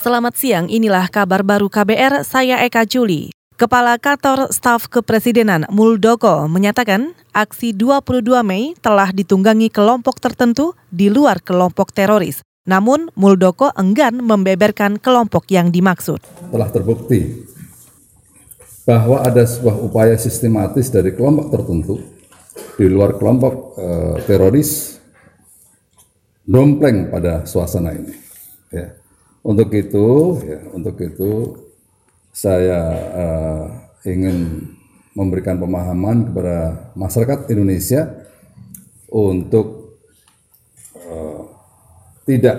Selamat siang, inilah kabar baru KBR, saya Eka Juli. Kepala Kantor Staf Kepresidenan Muldoko menyatakan aksi 22 Mei telah ditunggangi kelompok tertentu di luar kelompok teroris. Namun Muldoko enggan membeberkan kelompok yang dimaksud. Telah terbukti bahwa ada sebuah upaya sistematis dari kelompok tertentu di luar kelompok eh, teroris dompleng pada suasana ini. Ya. Untuk itu, ya, untuk itu saya uh, ingin memberikan pemahaman kepada masyarakat Indonesia untuk uh, tidak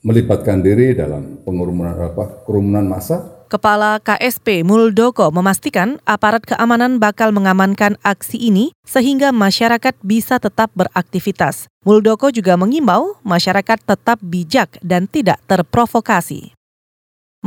melibatkan diri dalam pengurumunan apa kerumunan massa Kepala KSP Muldoko memastikan aparat keamanan bakal mengamankan aksi ini sehingga masyarakat bisa tetap beraktivitas. Muldoko juga mengimbau masyarakat tetap bijak dan tidak terprovokasi.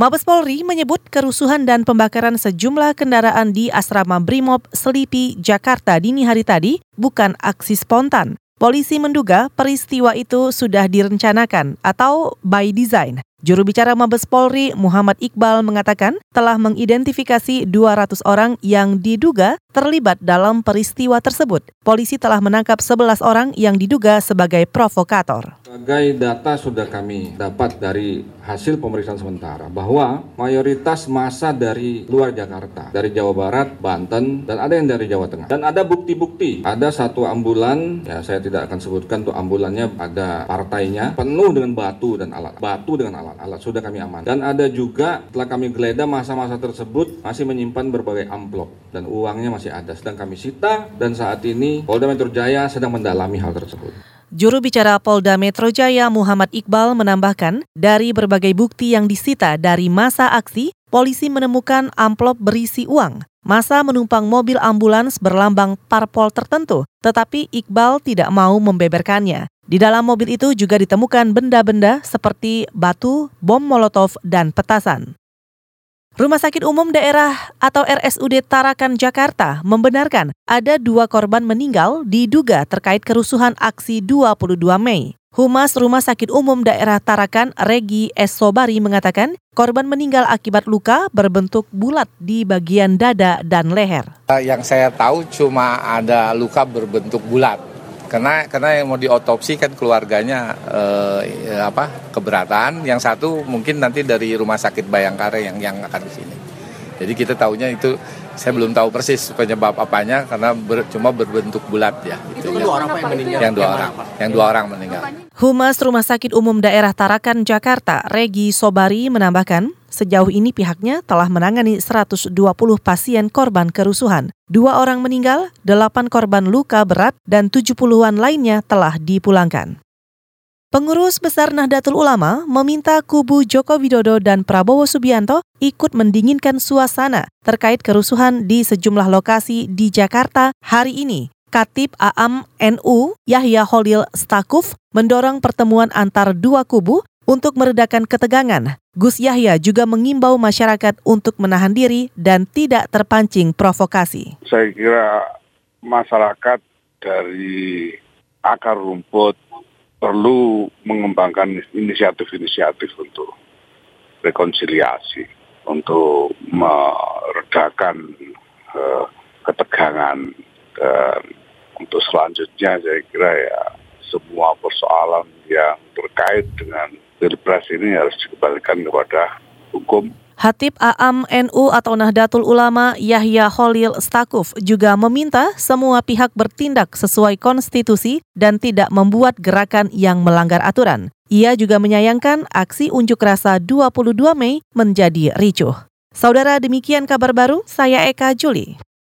Mabes Polri menyebut kerusuhan dan pembakaran sejumlah kendaraan di asrama Brimob Selipi, Jakarta dini hari tadi bukan aksi spontan. Polisi menduga peristiwa itu sudah direncanakan atau by design Juru bicara Mabes Polri Muhammad Iqbal mengatakan telah mengidentifikasi 200 orang yang diduga terlibat dalam peristiwa tersebut. Polisi telah menangkap 11 orang yang diduga sebagai provokator. Sebagai data sudah kami dapat dari hasil pemeriksaan sementara bahwa mayoritas masa dari luar Jakarta, dari Jawa Barat, Banten, dan ada yang dari Jawa Tengah. Dan ada bukti-bukti, ada satu ambulan, ya saya tidak akan sebutkan tuh ambulannya, ada partainya, penuh dengan batu dan alat. Batu dengan alat alat-alat sudah kami aman. Dan ada juga setelah kami geledah masa-masa tersebut masih menyimpan berbagai amplop dan uangnya masih ada sedang kami sita dan saat ini Polda Metro Jaya sedang mendalami hal tersebut. Juru bicara Polda Metro Jaya Muhammad Iqbal menambahkan, dari berbagai bukti yang disita dari masa aksi, polisi menemukan amplop berisi uang. Masa menumpang mobil ambulans berlambang parpol tertentu, tetapi Iqbal tidak mau membeberkannya. Di dalam mobil itu juga ditemukan benda-benda seperti batu, bom molotov, dan petasan. Rumah Sakit Umum Daerah atau RSUD Tarakan Jakarta membenarkan ada dua korban meninggal diduga terkait kerusuhan aksi 22 Mei. Humas Rumah Sakit Umum Daerah Tarakan Regi S. Sobari mengatakan korban meninggal akibat luka berbentuk bulat di bagian dada dan leher. Yang saya tahu cuma ada luka berbentuk bulat karena karena yang mau diotopsi kan keluarganya eh, apa keberatan. Yang satu mungkin nanti dari rumah sakit Bayangkara yang yang akan di sini. Jadi kita tahunya itu saya belum tahu persis penyebab apanya karena ber, cuma berbentuk bulat ya. Itu kan dua orang yang meninggal. Yang dua yang orang, yang dua orang meninggal. Humas Rumah Sakit Umum Daerah Tarakan Jakarta, Regi Sobari menambahkan, sejauh ini pihaknya telah menangani 120 pasien korban kerusuhan. Dua orang meninggal, delapan korban luka berat, dan 70-an lainnya telah dipulangkan. Pengurus Besar Nahdlatul Ulama meminta kubu Joko Widodo dan Prabowo Subianto ikut mendinginkan suasana terkait kerusuhan di sejumlah lokasi di Jakarta hari ini. Katib Aam NU Yahya Holil Stakuf mendorong pertemuan antar dua kubu untuk meredakan ketegangan. Gus Yahya juga mengimbau masyarakat untuk menahan diri dan tidak terpancing provokasi. Saya kira masyarakat dari akar rumput perlu mengembangkan inisiatif-inisiatif untuk rekonsiliasi, untuk meredakan uh, ketegangan dan untuk selanjutnya saya kira ya semua persoalan yang terkait dengan pilpres ini harus dikembalikan kepada hukum Hatib Aam NU atau Nahdlatul Ulama Yahya Holil Stakuf juga meminta semua pihak bertindak sesuai konstitusi dan tidak membuat gerakan yang melanggar aturan. Ia juga menyayangkan aksi unjuk rasa 22 Mei menjadi ricuh. Saudara demikian kabar baru, saya Eka Juli.